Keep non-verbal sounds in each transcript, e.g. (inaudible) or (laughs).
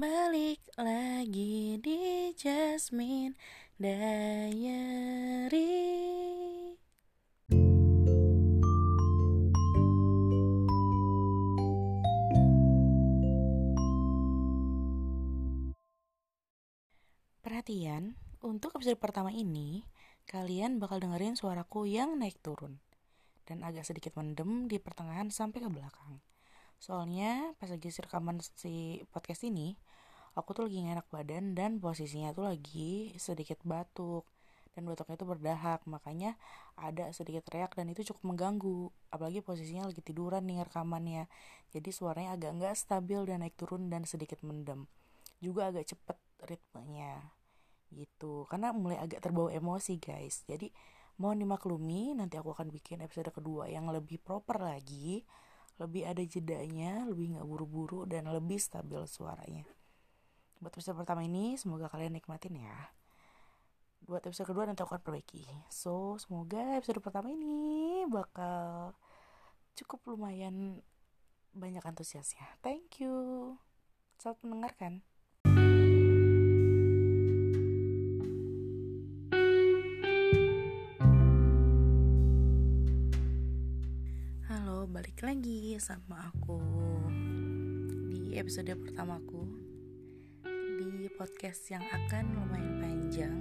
Balik lagi di Jasmine Diary Perhatian, untuk episode pertama ini, kalian bakal dengerin suaraku yang naik turun dan agak sedikit mendem di pertengahan sampai ke belakang. Soalnya pas lagi rekaman si podcast ini, aku tuh lagi enak badan dan posisinya tuh lagi sedikit batuk. Dan batuknya itu berdahak makanya ada sedikit teriak dan itu cukup mengganggu. Apalagi posisinya lagi tiduran nih rekamannya. Jadi suaranya agak nggak stabil dan naik turun dan sedikit mendem. Juga agak cepet ritmenya. Gitu. Karena mulai agak terbawa emosi guys. Jadi mohon dimaklumi nanti aku akan bikin episode kedua yang lebih proper lagi. Lebih ada jedanya, lebih nggak buru-buru dan lebih stabil suaranya. Buat episode pertama ini semoga kalian nikmatin ya. Buat episode kedua nanti aku akan perbaiki. So semoga episode pertama ini bakal cukup lumayan banyak antusiasnya. Thank you. Selamat mendengarkan. balik lagi sama aku di episode pertamaku podcast yang akan lumayan panjang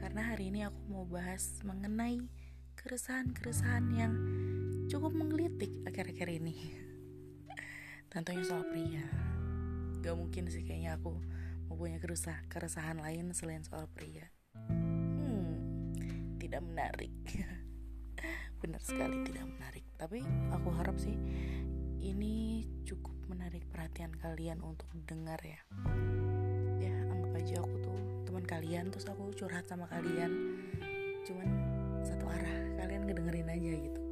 karena hari ini aku mau bahas mengenai keresahan-keresahan yang cukup menggelitik akhir-akhir ini. (laughs) Tentunya soal pria. Gak mungkin sih kayaknya aku mau punya keresah keresahan lain selain soal pria. Hmm tidak menarik. (laughs) Benar sekali tidak menarik. Tapi aku harap sih ini cukup menarik perhatian kalian untuk dengar ya ya aja aku tuh teman kalian terus aku curhat sama kalian. Cuman satu arah kalian ngedengerin aja gitu.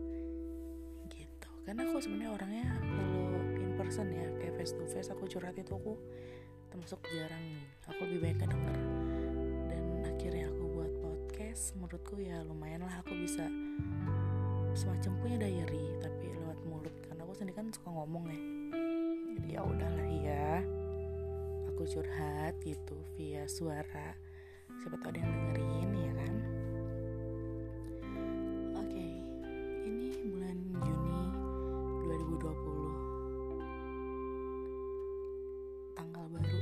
Gitu. Karena aku sebenarnya orangnya kalau in person ya kayak face to face aku curhat itu aku termasuk jarang nih. Aku lebih baik kedenger dan akhirnya aku buat podcast menurutku ya lumayan lah aku bisa semacam punya diary tapi lewat mulut. Karena aku sendiri kan suka ngomong ya. Jadi ya udahlah ya aku curhat gitu via suara. Siapa tahu ada yang dengerin ya kan? Oke ini bulan Juni 2020 tanggal baru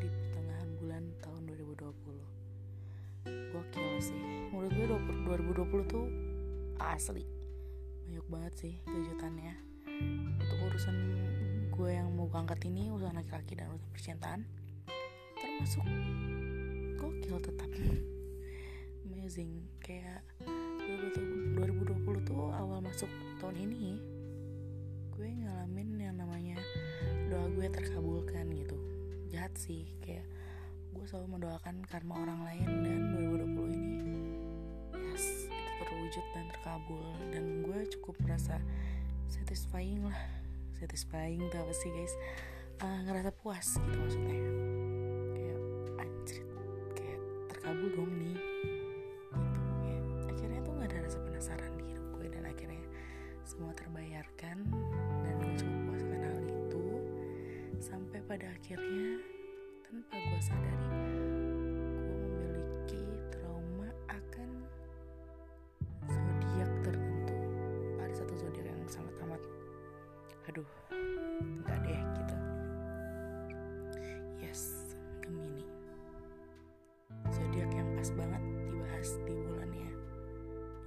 di pertengahan bulan tahun 2020 gokil sih. Menurut gue 2020 tuh asli. Banyak banget sih kejutannya. Untuk urusan gue yang mau angkat ini urusan laki-laki dan urusan percintaan termasuk gokil tetap. (laughs) Amazing. Kayak 2020 tuh awal masuk tahun ini gue ngalamin yang namanya doa gue terkabulkan gitu. Jahat sih kayak gue selalu mendoakan karma orang lain dan 2020 ini yes terwujud dan terkabul. Dan gue cukup merasa satisfying lah satisfying tuh apa sih guys? Uh, ngerasa puas gitu maksudnya. Kayak anjir kayak terkabul dong nih. Gitu ya. Akhirnya tuh nggak ada rasa penasaran di hidup gue dan akhirnya semua terbayarkan dan gue cukup puas akan hal itu. Sampai pada akhirnya tanpa gue sadari aduh enggak deh gitu. Yes Gemini. Zodiak yang pas banget dibahas di bulannya.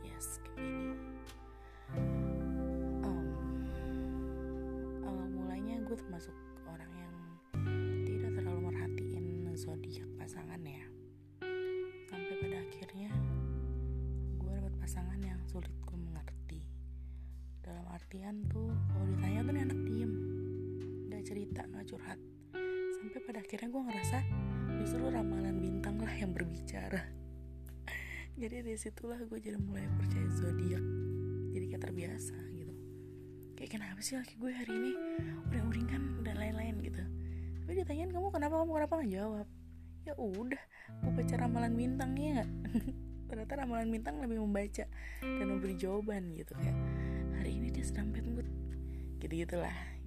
Yes Gemini. Um, awal mulanya gue termasuk orang yang tidak terlalu merhatiin zodiak pasangan ya. Sampai pada akhirnya gue dapat pasangan yang sulit gue mengerti. Dalam artian tuh curhat. Sampai pada akhirnya gue ngerasa justru ramalan bintang lah yang berbicara. (laughs) Jadi dari situlah gue jadi mulai percaya zodiak. Jadi kayak terbiasa gitu. Kayak kenapa sih laki gue hari ini uring-uringan dan lain-lain? Gitu. Tapi ditanyain kamu kenapa? Kamu kenapa? Nggak jawab. Ya udah gue baca ramalan bintangnya nggak? (laughs) Ternyata ramalan bintang lebih membaca dan memberi jawaban gitu kayak hari ini dia sedang bad mood. Gitu gitulah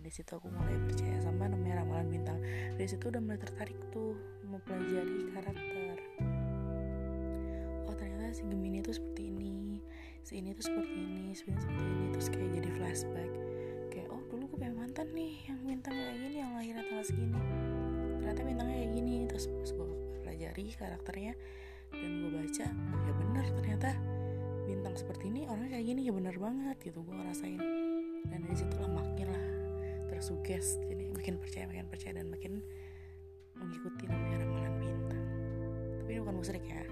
di situ aku mulai percaya sama namanya bintang. Dari situ udah mulai tertarik tuh mempelajari karakter. Oh ternyata si Gemini itu seperti ini si ini tuh seperti ini si ini seperti ini terus kayak jadi flashback. Kayak oh dulu gue punya mantan nih yang bintang kayak gini yang lahirnya tanggal segini ternyata bintangnya kayak gini terus pas gue pelajari karakternya dan gue baca ya bener ternyata bintang seperti ini orangnya kayak gini ya bener banget gitu gue ngerasain. Dan dari situlah makin lah tersuges jadi makin percaya makin percaya dan makin mengikuti namanya ramalan bintang. Tapi ini bukan musrik ya.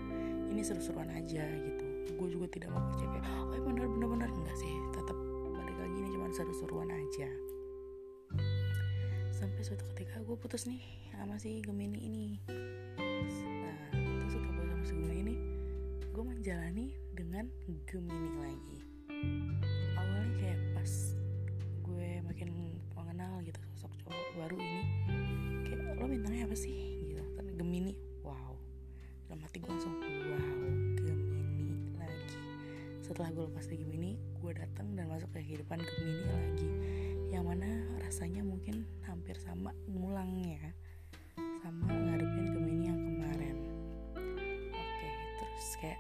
Ini seru-seruan aja gitu. Gue juga tidak mau percaya kayak oh ya bener bener bener enggak sih. Tetap balik lagi ini cuma seru-seruan aja. Sampai suatu ketika gue putus nih sama si Gemini ini. Nah terus setelah putus sama si Gemini ini gue menjalani dengan Gemini lagi. Awalnya kayak pas gue makin mengenal gitu sosok cowok baru ini. Kayak lo bintangnya apa sih? Gitu. Kan Gemini wow. Dalam hati gue langsung wow Gemini lagi. Setelah gue lepas dari Gemini gue datang dan masuk ke kehidupan Gemini lagi. Yang mana rasanya mungkin hampir sama ngulangnya sama ngadepin Gemini yang kemarin. Oke terus kayak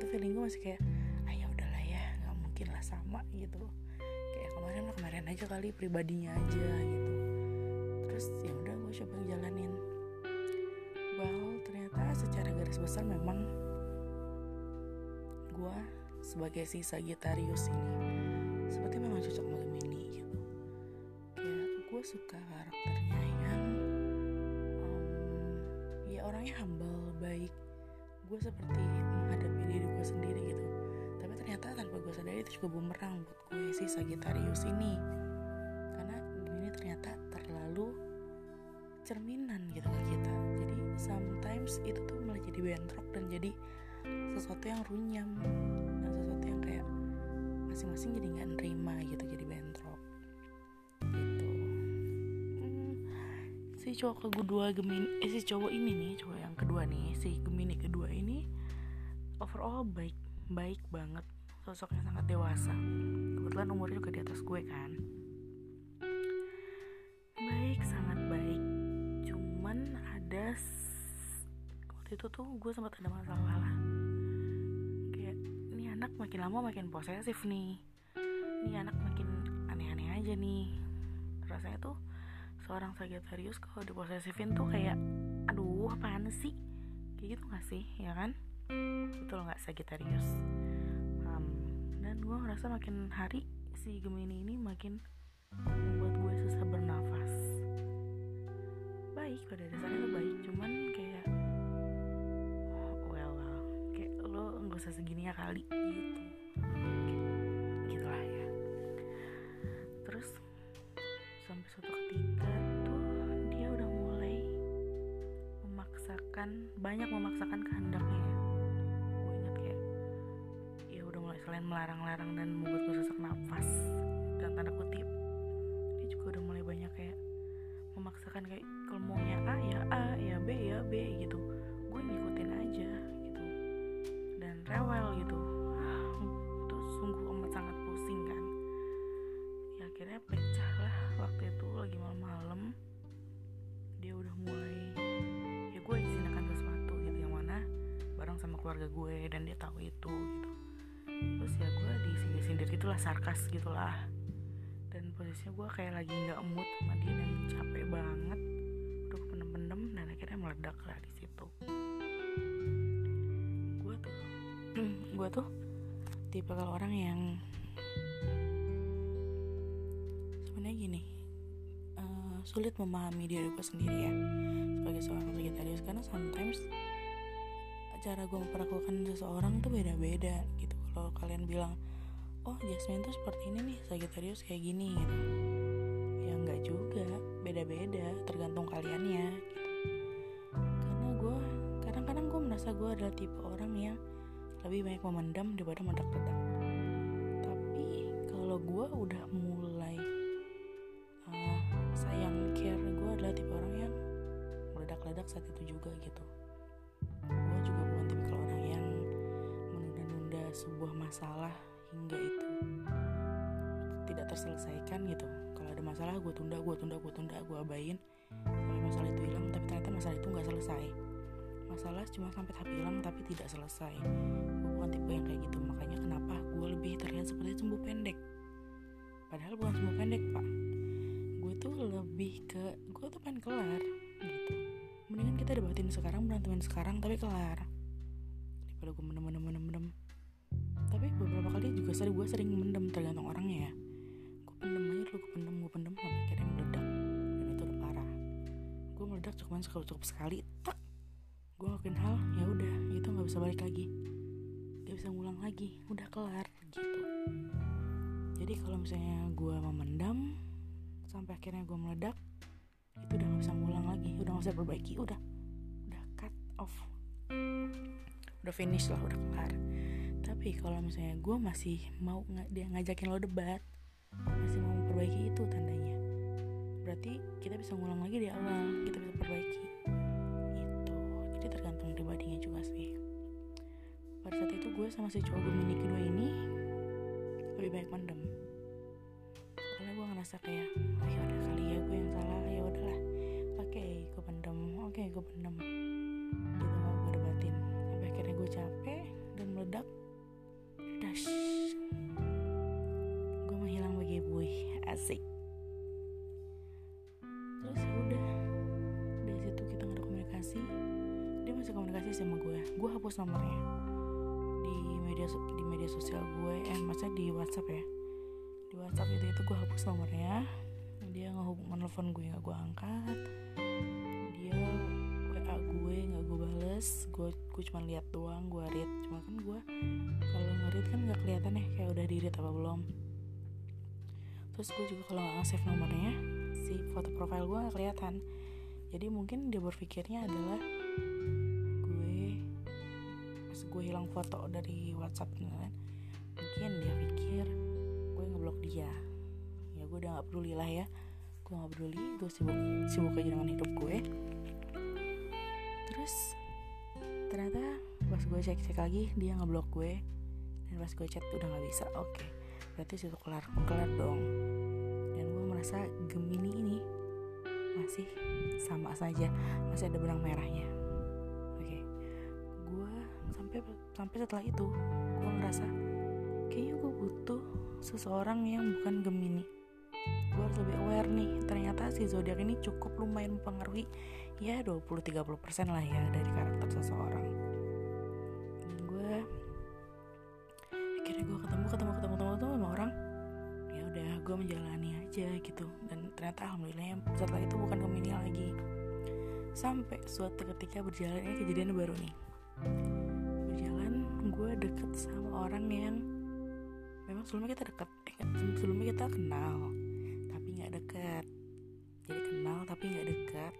itu feeling gue masih kayak ah ya udahlah ya nggak mungkin lah sama gitu kemarin mah kemarin aja kali pribadinya aja gitu. Terus ya udah gue coba jalanin. Well ternyata secara garis besar memang gue sebagai si Sagittarius ini seperti memang cocok sama Gemini gitu. Kayak gue suka karakternya yang um, ya orangnya humble baik. Gue seperti menghadapi diri gue sendiri gitu. Tapi ternyata tanpa gue sadari itu juga bumerang buat gue si Sagittarius ini. Karena Gemini ternyata terlalu cerminan gitu ke kita. Jadi sometimes itu tuh malah jadi bentrok dan jadi sesuatu yang runyam. Dan sesuatu yang kayak masing-masing jadi nggak nerima gitu jadi bentrok. Gitu. Hmm, si cowok kedua Gemini eh si cowok ini nih cowok yang kedua nih si Gemini kedua ini overall baik baik banget. Sosoknya sangat dewasa kebetulan umurnya juga di atas gue kan. Baik sangat baik. Cuman ada waktu itu tuh gue sempat ada masalah. Lah kayak ini anak makin lama makin posesif nih. Ini anak makin aneh-aneh aja nih. Rasanya tuh seorang Sagittarius kalau diposesifin tuh kayak aduh apaan sih? Kayak gitu gak sih? Ya kan? Betul nggak Sagittarius. Dan gue ngerasa makin hari si Gemini ini makin membuat gue susah bernafas. Baik pada dasarnya tuh baik cuman kayak well well kayak lo nggak usah segini ya kali gitu. Gitulah ya. Terus sampai suatu ketika tuh dia udah mulai memaksakan banyak memaksakan kehendaknya melarang-larang dan membuat gue sesak nafas. Dan tanda kutip. Dia juga udah mulai banyak kayak memaksakan kayak kalau maunya A ya A ya B ya B gitu. Gue ngikutin aja gitu. Dan rewel gitu. Itu sungguh amat sangat pusing kan. Ya akhirnya pecah lah waktu itu lagi malam-malam. Dia udah mulai ya gue izin akan sesuatu gitu yang mana bareng sama keluarga gue dan dia tahu itu gitu terus ya gue disindir-sindir gitulah sarkas gitulah. Dan posisinya gue kayak lagi nggak mood sama dia dan capek banget. Udah pendem-pendem dan akhirnya meledak lah di situ. Gue tuh (clears throat) gue tuh tipe kalau orang yang sebenarnya gini eh, sulit memahami diri gue sendiri ya sebagai seorang vegetarian. Karena sometimes cara gue memperlakukan seseorang tuh beda-beda gitu kalau kalian bilang oh Jasmine tuh seperti ini nih Sagittarius kayak gini gitu. Ya nggak juga. Beda-beda tergantung kaliannya gitu. Karena gue kadang-kadang gue merasa gue adalah tipe orang yang lebih banyak memendam daripada meledak-ledak tapi kalau gue udah mulai uh, sayang care gue adalah tipe orang yang meledak-ledak saat itu juga gitu sebuah masalah hingga itu tidak terselesaikan gitu. Kalau ada masalah gue tunda gue tunda gue tunda gue abain. Masalah itu nggak selesai. Masalah cuma sampai tahap hilang tapi tidak selesai. Gue bukan tipe yang kayak gitu makanya kenapa gue lebih terlihat seperti sembuh pendek? Padahal bukan sembuh pendek pak. Gue tuh lebih ke gue tuh pengen kelar gitu. Mendingan kita debatin sekarang berantemin sekarang tapi kelar. Daripada gue mendem mendem mendem mendem tapi beberapa kali juga sering gue sering mendem tergantung orangnya ya. Gue pendem aja dulu gue pendem gue pendem sampai akhirnya meledak. Dan itu udah parah. Gue meledak cuma cukup cukup sekali tak gue ngelakuin hal ya udah itu nggak bisa balik lagi. Gak bisa ngulang lagi udah kelar gitu. Jadi kalau misalnya gue memendam sampai akhirnya gue meledak itu udah gak bisa ngulang lagi. Udah gak bisa perbaiki udah. Udah cut off. Udah finish lah udah kelar tapi kalau misalnya gue masih mau nggak dia ngajakin lo debat masih mau memperbaiki itu tandanya berarti kita bisa ngulang lagi di awal kita bisa perbaiki. Itu jadi tergantung pribadinya juga sih. Pada saat itu gue sama si cowok Gemini kedua ini lebih baik mendem. Soalnya gue ngerasa kayak oh ya udah kali ya gue yang salah ya udahlah. Oke gue pendem oke gue pendem sama gue. Gue hapus nomornya di media di media sosial gue eh maksudnya di WhatsApp ya. Di WhatsApp itu itu gue hapus nomornya. Dia ngehubung nelfon gue nggak gue angkat. Dia WA gue nggak gue bales. Gue gue cuma lihat doang gue read. Cuma kan gue kalau ngerit kan nggak kelihatan ya kayak udah di apa belum. Terus gue juga kalau nggak save nomornya si foto profile gue nggak kelihatan. Jadi mungkin dia berpikirnya adalah hilang foto dari WhatsApp kan mungkin dia pikir gue ngeblok dia. Ya gue udah nggak peduli lah ya. Gue nggak peduli gue sibuk sibuk aja dengan hidup gue. Terus ternyata pas gue cek cek lagi dia ngeblok gue. Dan pas gue chat udah nggak bisa oke. Berarti situ kelar kelar dong. Dan gue merasa Gemini ini masih sama saja masih ada benang merahnya sampai sampai setelah itu gue ngerasa kayaknya gue butuh seseorang yang bukan Gemini. Gue harus lebih aware nih ternyata si zodiak ini cukup lumayan mempengaruhi ya 20-30% lah ya dari karakter seseorang. Dan gue akhirnya gue ketemu ketemu ketemu ketemu ketemu sama orang. Ya udah gue menjalani aja gitu. Dan ternyata alhamdulillah yang setelah itu bukan Gemini lagi. Sampai suatu ketika berjalan ini kejadian baru nih gue deket sama orang yang memang sebelumnya kita deket eh, sebelumnya kita kenal tapi nggak deket. Jadi kenal tapi nggak dekat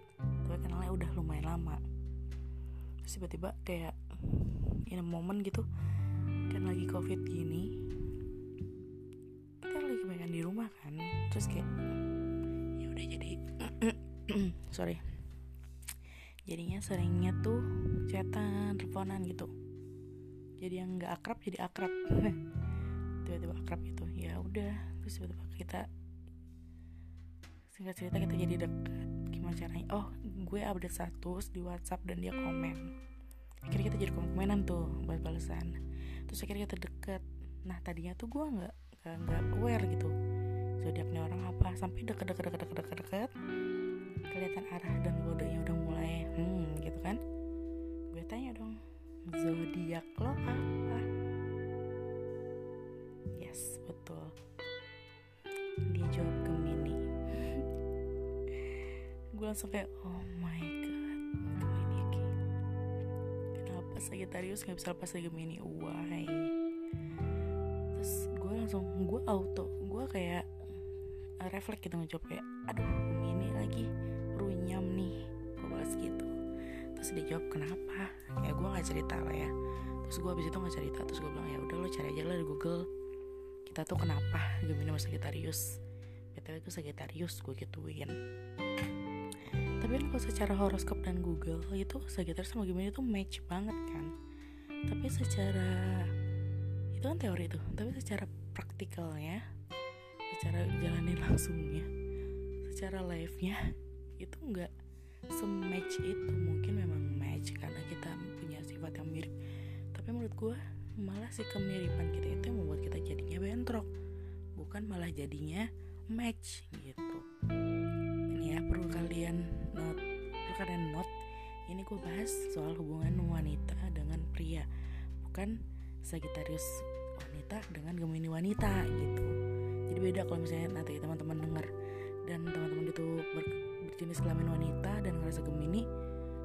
tapi kenalnya udah lumayan lama. Terus tiba-tiba kayak in a moment gitu kan lagi covid gini kita lagi kebanyakan di rumah kan. Terus kayak ya udah jadi (clears throat) sorry. Jadinya seringnya tuh chatan teleponan gitu jadi yang nggak akrab jadi akrab. (laughs) Tiba-tiba akrab gitu. Ya udah terus tiba-tiba kita singkat cerita kita jadi dekat. Gimana caranya? Oh gue update status di WhatsApp dan dia komen. Akhirnya kita jadi komen-komenan tuh buat balasan. Terus akhirnya kita deket. Nah tadinya tuh gue nggak nggak aware gitu. Zodiaknya orang apa. Sampai deket deket deket deket deket kelihatan arah dan kodenya udah mulai hmm gitu kan? Gue tanya dong zodiak lo apa? Yes betul. Dia jawab Gemini. Gue langsung kayak oh my god Gemini Ki. kenapa Sagittarius nggak bisa lepas dari Gemini? Why? Terus gue langsung gue auto gue kayak refleks gitu ngejawab kayak aduh Gemini lagi terus dia jawab kenapa? Ya gue nggak cerita lah ya. Terus gue abis itu nggak cerita terus gue bilang ya udah lo cari aja lah di Google. Kita tuh kenapa? Gemini sama Sagittarius. Btw itu Sagittarius gue gituin. Tapi kan kalau secara horoskop dan Google itu Sagittarius sama Gemini itu match banget kan. Tapi secara itu kan teori tuh tapi secara praktikalnya secara jalanin langsungnya secara live nya itu enggak sematch itu mungkin memang match karena kita punya sifat yang mirip. Tapi menurut gue malah si kemiripan kita itu yang membuat kita jadinya bentrok. Bukan malah jadinya match gitu. Ini ya perlu kalian note perlu kalian note ini gue bahas soal hubungan wanita dengan pria bukan Sagitarius wanita dengan Gemini wanita gitu. Jadi beda kalau misalnya nanti teman-teman dengar dan teman-teman itu ber, berjenis kelamin wanita dan ngerasa Gemini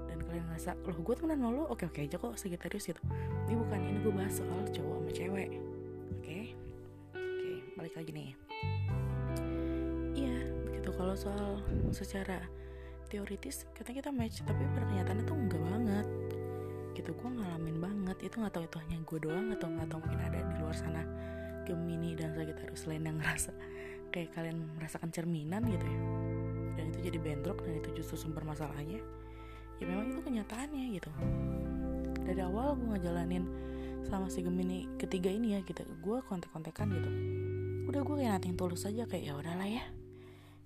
dan kalian ngerasa loh gue temenan sama lo oke oke aja kok Sagittarius gitu. Ini bukan ini gue bahas soal cowok sama cewek oke? Okay? oke okay, balik lagi nih. Iya begitu kalau soal secara teoritis katanya kita match tapi pada kenyataannya tuh enggak banget. Gitu gue ngalamin banget. Itu nggak tahu itu hanya gue doang atau nggak tahu mungkin ada di luar sana Gemini dan Sagittarius lain yang ngerasa kayak kalian merasakan cerminan gitu ya dan itu jadi bentrok dan itu justru sumber masalahnya ya memang itu kenyataannya gitu. Dari awal gue ngejalanin sama si Gemini ketiga ini ya gitu gue kontek-kontekan gitu. Udah gue kayak nating tulus aja kayak ya udahlah ya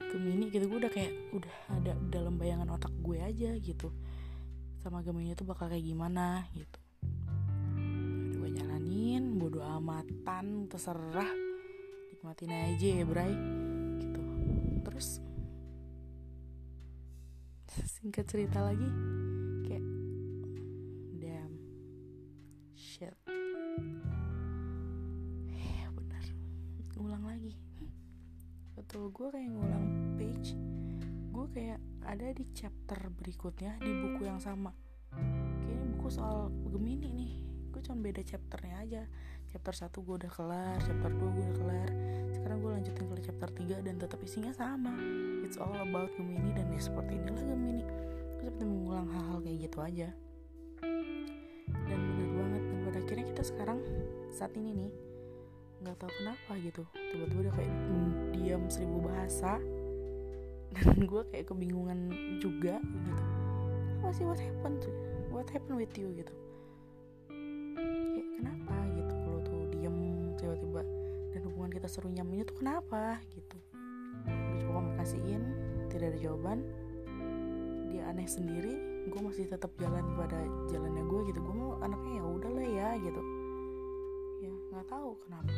Gemini gitu. Gue udah kayak udah ada dalam bayangan otak gue aja gitu sama Gemini itu bakal kayak gimana gitu. Udah gue jalanin bodo amatan terserah nikmatin aja ya bray gitu. Terus singkat cerita lagi kayak damn shit. Ya benar ngulang lagi. Betul gue kayak ngulang page. Gue kayak ada di chapter berikutnya di buku yang sama. Kayaknya buku soal Gemini nih. Gue cuma beda chapternya aja. Chapter 1 gue udah kelar chapter 2 gue udah kelar. Sekarang gue lanjutin ke chapter 3 dan tetap isinya sama it's all about Gemini dan ya seperti inilah Gemini. Gue seperti mengulang hal-hal kayak gitu aja. Dan bener banget dan pada akhirnya kita sekarang saat ini nih nggak tahu kenapa gitu. Tiba-tiba udah kayak diam seribu bahasa. Dan (laughs) gue kayak kebingungan juga gitu. Apa sih what happened what happened with you gitu? Kayak kenapa gitu kalau tuh diem tiba-tiba? Dan hubungan kita seru nyamannya tuh kenapa gitu coba komunikasiin tidak ada jawaban. Dia aneh sendiri gue masih tetap jalan pada jalannya gue gitu. Gue mau anaknya ya udahlah ya gitu. Ya nggak tahu kenapa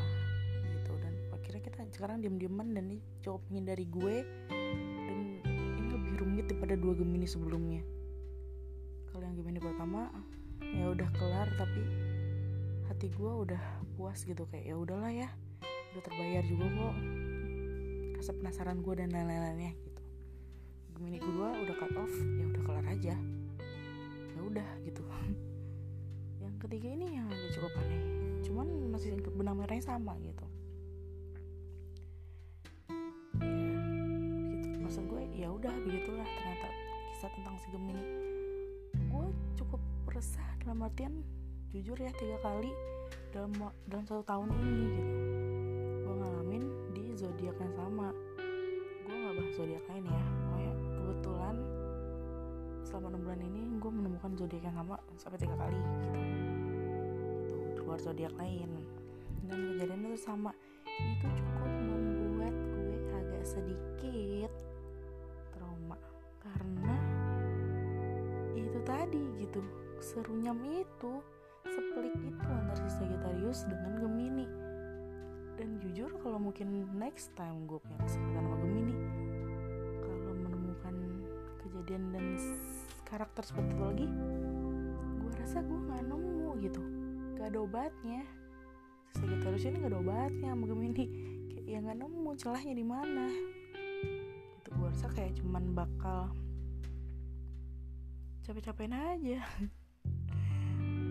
gitu. Dan akhirnya kita sekarang diem-dieman dan dia coba menghindari gue. Dan ini lebih rumit daripada dua Gemini sebelumnya. Kalau yang Gemini pertama ya udah kelar tapi hati gue udah puas gitu. Kayak ya udahlah ya udah terbayar juga kok rasa penasaran gue dan lain-lainnya gitu. Gemini kedua udah cut off ya udah kelar aja. Ya udah gitu. (laughs) Yang ketiga ini yang agak cukup aneh. Cuman masih benang merahnya sama gitu. Ya gitu. Maksud gue ya udah begitulah ternyata kisah tentang si Gemini. Gue cukup resah dalam artian jujur ya tiga kali dalam dalam satu tahun ini gitu. Gue ngalamin di zodiak yang sama gue zodiak lain ya. Pokoknya kebetulan selama enam bulan ini gue menemukan zodiak yang sama sampai tiga kali gitu. Itu luar zodiak lain. Dan kejadian itu sama. Itu cukup membuat gue agak sedikit trauma. Karena itu tadi gitu serunyam itu sepelik itu antara Sagittarius dengan Gemini. Dan jujur kalau mungkin next time gue punya kejadian dan karakter seperti itu lagi gue rasa gue nggak nemu gitu. Gak ada obatnya. Sagittarius ini gak ada obatnya sama Gemini. (laughs) Kayak ya nggak nemu celahnya di mana. Itu gue rasa kayak cuman bakal capek-capekin aja. (laughs)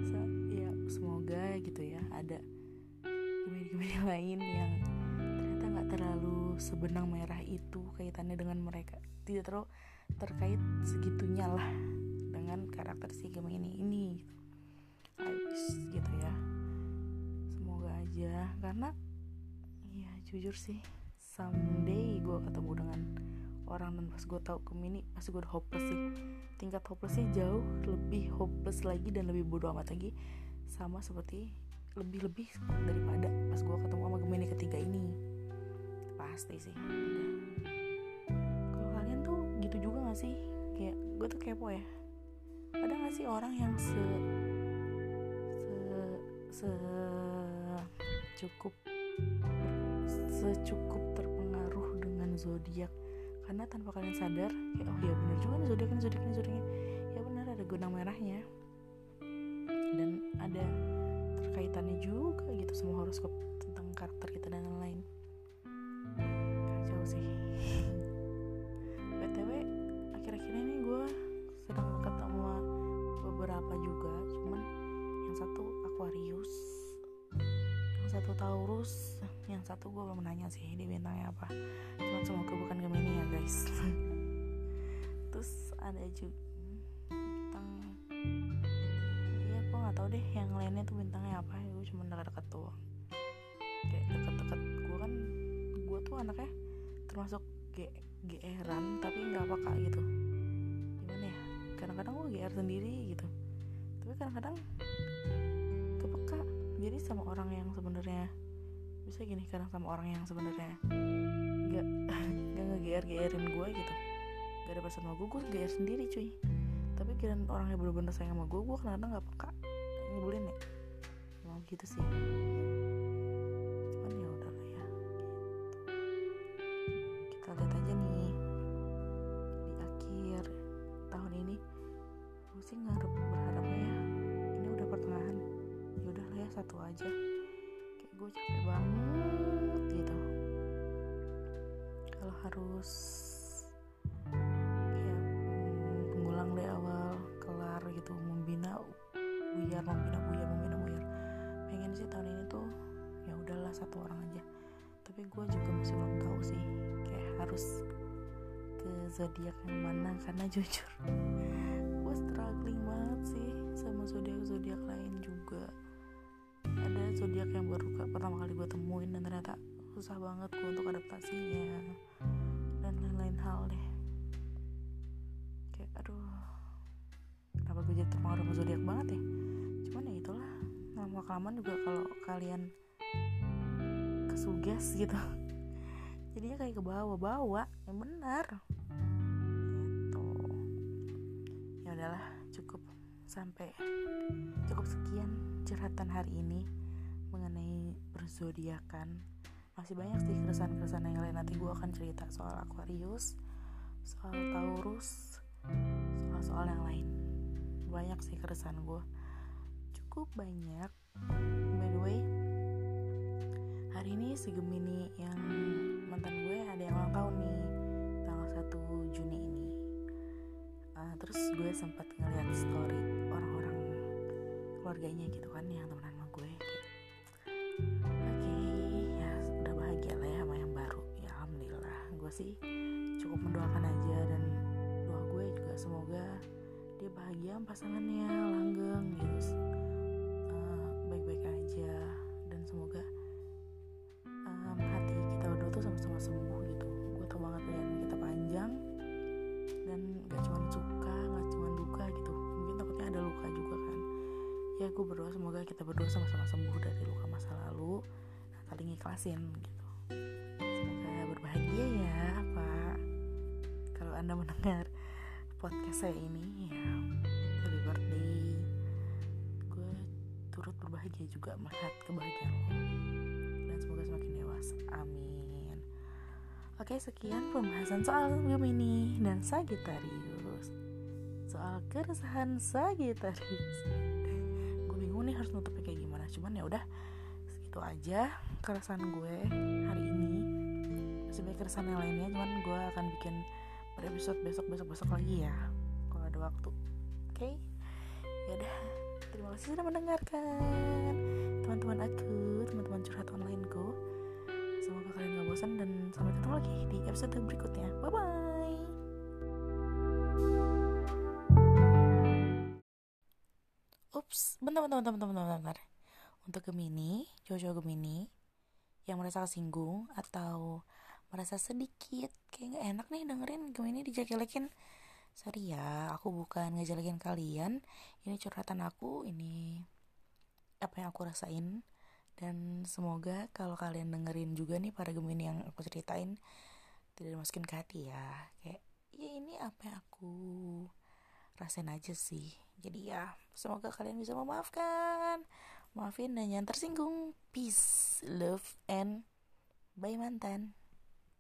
So, ya semoga gitu ya ada Gemini-Gemini (laughs) lain yang ternyata nggak terlalu sebenang merah itu kaitannya dengan mereka. Tidak terlalu terkait segitunya lah dengan karakter si Gemini ini I wish gitu ya. Semoga aja karena ya jujur sih someday gue ketemu dengan orang dan pas gue tahu Gemini pasti gue udah hopeless sih. Tingkat hopelessnya jauh lebih hopeless lagi dan lebih bodoh amat lagi. Sama seperti lebih-lebih daripada pas gue ketemu sama Gemini ketiga ini. Pasti sih. kalau sih? Kayak gue tuh kepo ya. Ada gak sih orang yang se se se cukup secukup terpengaruh dengan zodiak? Karena tanpa kalian sadar kayak oh ya benar juga nih zodiak ini zodiak ini zodiaknya ya benar ada gunang merahnya. Dan ada terkaitannya juga gitu semua horoskop tentang karakter kita dan lain-lain. Kacau sih Taurus yang satu gue belum nanya sih di bintangnya apa. Cuman semoga bukan Gemini ya guys. (laughs) Terus ada juga bintang ya gue nggak tahu deh yang lainnya tuh bintangnya apa. Gue cuma dekat-dekat tuh kayak deket-deket gue kan gue tuh anaknya termasuk G GR-an tapi nggak peka gitu. Gimana ya? Kadang-kadang gue GR sendiri gitu. Tapi kadang-kadang jadi sama orang yang sebenarnya bisa gini kadang sama orang yang sebenarnya nggak (laughs) nggak nge GR GRin gue gitu. Gak ada perasaan sama gue gue GR sendiri cuy. Tapi kira orangnya bener-bener sayang sama gue gue kadang-kadang nggak peka nyebelin ya mau gitu sih zodiak yang mana karena (laughs) jujur gue struggling banget sih sama zodiak zodiak lain juga. Ada zodiak yang baru pertama kali gue temuin dan ternyata susah banget gue untuk adaptasinya dan lain-lain hal deh. Kayak aduh kenapa gue jadi terpengaruh sama zodiak banget ya? Cuman ya itulah lama kelamaan juga kalau kalian kesuges gitu (laughs) jadinya kayak ke bawah-bawah yang benar udahlah cukup sampai cukup sekian curhatan hari ini mengenai berzodiakan. Masih banyak sih keresahan-keresahan yang lain. Nanti gue akan cerita soal Aquarius soal Taurus soal-soal yang lain. Banyak sih keresahan gue cukup banyak. By the way hari ini si Gemini yang mantan gue ada yang ulang tahun nih tanggal 1 Juni ini Uh, terus gue sempat ngeliat story orang-orang keluarganya gitu kan yang temenan sama gue kayak oke ya udah bahagia lah ya sama yang baru. Ya alhamdulillah. Gue sih cukup mendoakan aja dan doa gue juga semoga dia bahagia pasangannya langgeng gitu. Uh, baik-baik aja dan semoga gue berdoa semoga kita berdua sama-sama sembuh dari luka masa lalu nah, saling ikhlasin gitu. Semoga berbahagia ya pak. Kalau anda mendengar podcast saya ini ya happy birthday. Gue turut berbahagia juga melihat kebahagiaan lo. Dan semoga semakin dewasa. Amin. Oke sekian pembahasan soal Gemini dan Sagittarius. Soal keresahan bingung nih harus nutupnya kayak gimana. Cuman ya udah segitu aja keresahan gue hari ini. Sebagai keresahan yang lainnya Cuman gue akan bikin per episode besok-besok-besok lagi ya Kalau ada waktu. Oke? Ya udah Terima kasih sudah mendengarkan. Teman-teman aku, teman-teman curhat onlineku Semoga kalian gak bosan dan sampai ketemu lagi di episode berikutnya. Bye bye. Bentar, bentar, bentar, bentar, bentar, bentar. Untuk Gemini, cowok-cowok Gemini yang merasa kesinggung atau merasa sedikit kayak gak enak nih dengerin Gemini dijelekin. Sorry ya, aku bukan ngejelekin kalian. Ini curhatan aku, ini apa yang aku rasain dan semoga kalau kalian dengerin juga nih para Gemini yang aku ceritain tidak dimasukin ke hati ya kayak ya ini apa yang aku rasain aja sih jadi ya semoga kalian bisa memaafkan. Maafin dan yang tersinggung. Peace love and bye mantan